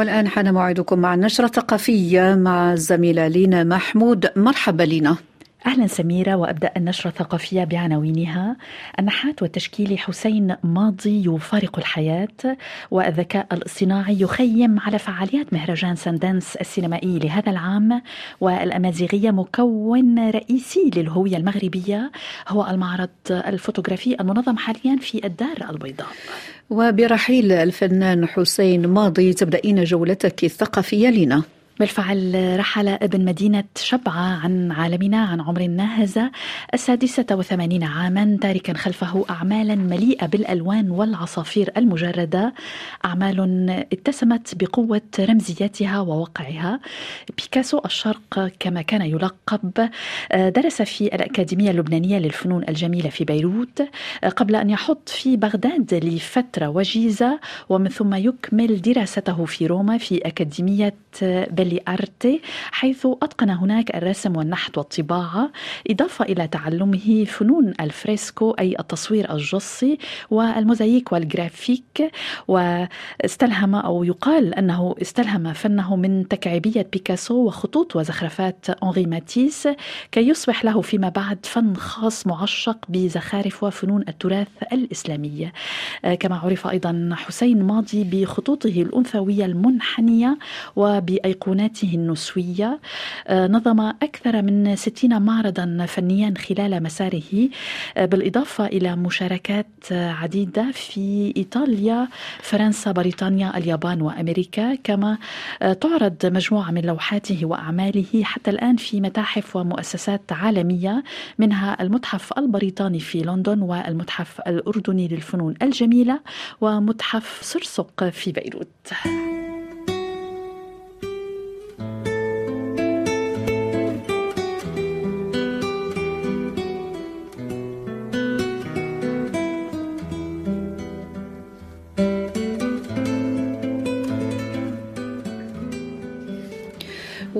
والآن حان موعدكم مع النشرة الثقافية مع الزميلة لينا محمود. مرحبا لينا. أهلا سميرة وأبدأ النشرة الثقافية بعناوينها. النحات والتشكيلي حسين ماضي يفارق الحياة والذكاء الاصطناعي يخيم على فعاليات مهرجان ساندنس السينمائي لهذا العام. والأمازيغية مكون رئيسي للهوية المغربية هو المعرض الفوتوغرافي المنظم حاليا في الدار البيضاء. وبرحيل الفنان حسين ماضي تبدأين جولتك الثقافية لنا بالفعل رحل ابن مدينة شبعة عن عالمنا عن عمر ناهز السادسة وثمانين عاما تاركا خلفه أعمالا مليئة بالألوان والعصافير المجردة. أعمال اتسمت بقوة رمزيتها ووقعها. بيكاسو الشرق كما كان يلقب درس في الأكاديمية اللبنانية للفنون الجميلة في بيروت قبل أن يحط في بغداد لفترة وجيزة ومن ثم يكمل دراسته في روما في أكاديمية Belle Arti حيث أتقن هناك الرسم والنحت والطباعة إضافة إلى تعلمه فنون الفريسكو أي التصوير الجصي والموزاييك والجرافيك. واستلهم أو يقال أنه استلهم فنه من تكعيبية بيكاسو وخطوط وزخرفات أنغي ماتيس كي يصبح له فيما بعد فن خاص معشق بزخارف وفنون التراث الإسلامي. كما عرف أيضا حسين ماضي بخطوطه الأنثوية المنحنية وبأيقونات معلوماته النسوية آه، نظم أكثر من ستين معرضا فنيا خلال مساره آه، بالإضافة إلى مشاركات عديدة في إيطاليا فرنسا بريطانيا اليابان وأمريكا كما آه، تعرض مجموعة من لوحاته وأعماله حتى الآن في متاحف ومؤسسات عالمية منها المتحف البريطاني في لندن والمتحف الأردني للفنون الجميلة ومتحف صرصق في بيروت.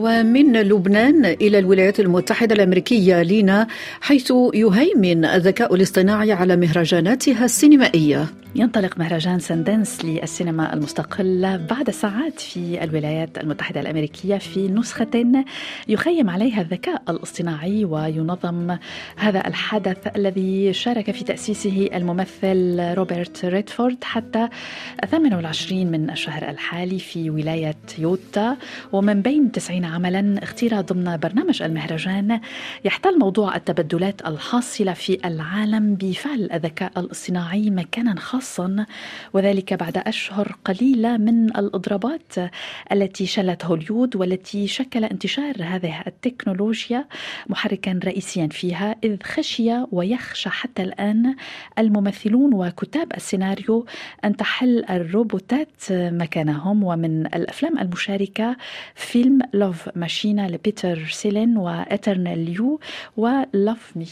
ومن لبنان إلى الولايات المتحدة الأمريكية لينا حيث يهيمن الذكاء الاصطناعي على مهرجاناتها السينمائية. ينطلق مهرجان سندنس للسينما المستقلة بعد ساعات في الولايات المتحدة الأمريكية في نسخة يخيم عليها الذكاء الاصطناعي وينظم هذا الحدث الذي شارك في تأسيسه الممثل روبرت ريدفورد حتى 28 من الشهر الحالي في ولاية يوتا. ومن بين 90 عملا اختير ضمن برنامج المهرجان يحتل موضوع التبدلات الحاصلة في العالم بفعل الذكاء الاصطناعي مكانا خاصا وذلك بعد أشهر قليلة من الإضرابات التي شلت هوليود والتي شكل انتشار هذه التكنولوجيا محركا رئيسيا فيها إذ خشي ويخشى حتى الآن الممثلون وكتاب السيناريو أن تحل الروبوتات مكانهم. ومن الأفلام المشاركة فيلم Love Machina لبيتر سيلين و Eternal You و Love Me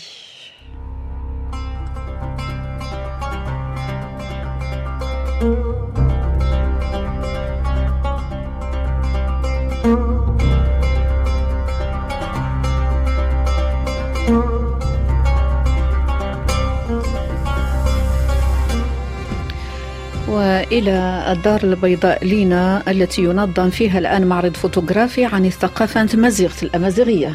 وإلى الدار البيضاء لينا التي ينظم فيها الآن معرض فوتوغرافي عن الثقافة الأمازيغية.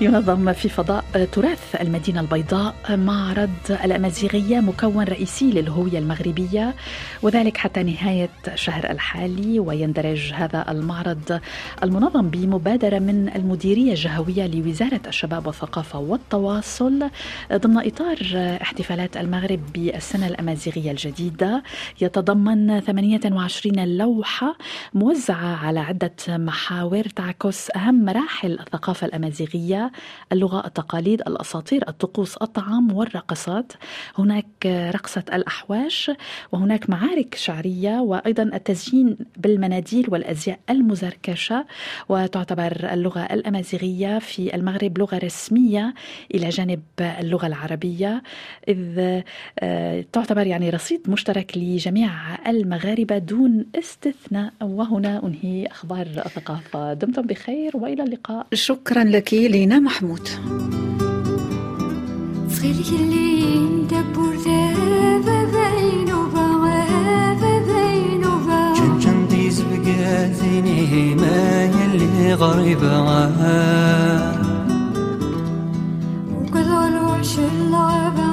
ينظم في فضاء تراث المدينة البيضاء معرض الأمازيغية مكون رئيسي للهوية المغربية وذلك حتى نهاية الشهر الحالي ويندرج هذا المعرض المنظم بمبادرة من المديرية الجهوية لوزارة الشباب والثقافة والتواصل ضمن إطار احتفالات المغرب بالسنة الأمازيغية الجديدة. يتضمن 28 لوحة موزعة على عدة محاور تعكس أهم مراحل الثقافة الأمازيغية اللغة التقاليد الأساطير الطقوس الطعام والرقصات. هناك رقصة الأحواش وهناك معارك شعرية وأيضا التزيين بالمناديل والأزياء المزركشة. وتعتبر اللغة الأمازيغية في المغرب لغة رسمية إلى جانب اللغة العربية إذ آه، تعتبر يعني رصيد مشترك لجميع المغاربة دون استثناء. وهنا أنهي أخبار الثقافة. دمتم بخير وإلى اللقاء. شكرا لك لينا محمود. غريبة وكل الوحش اللي عبا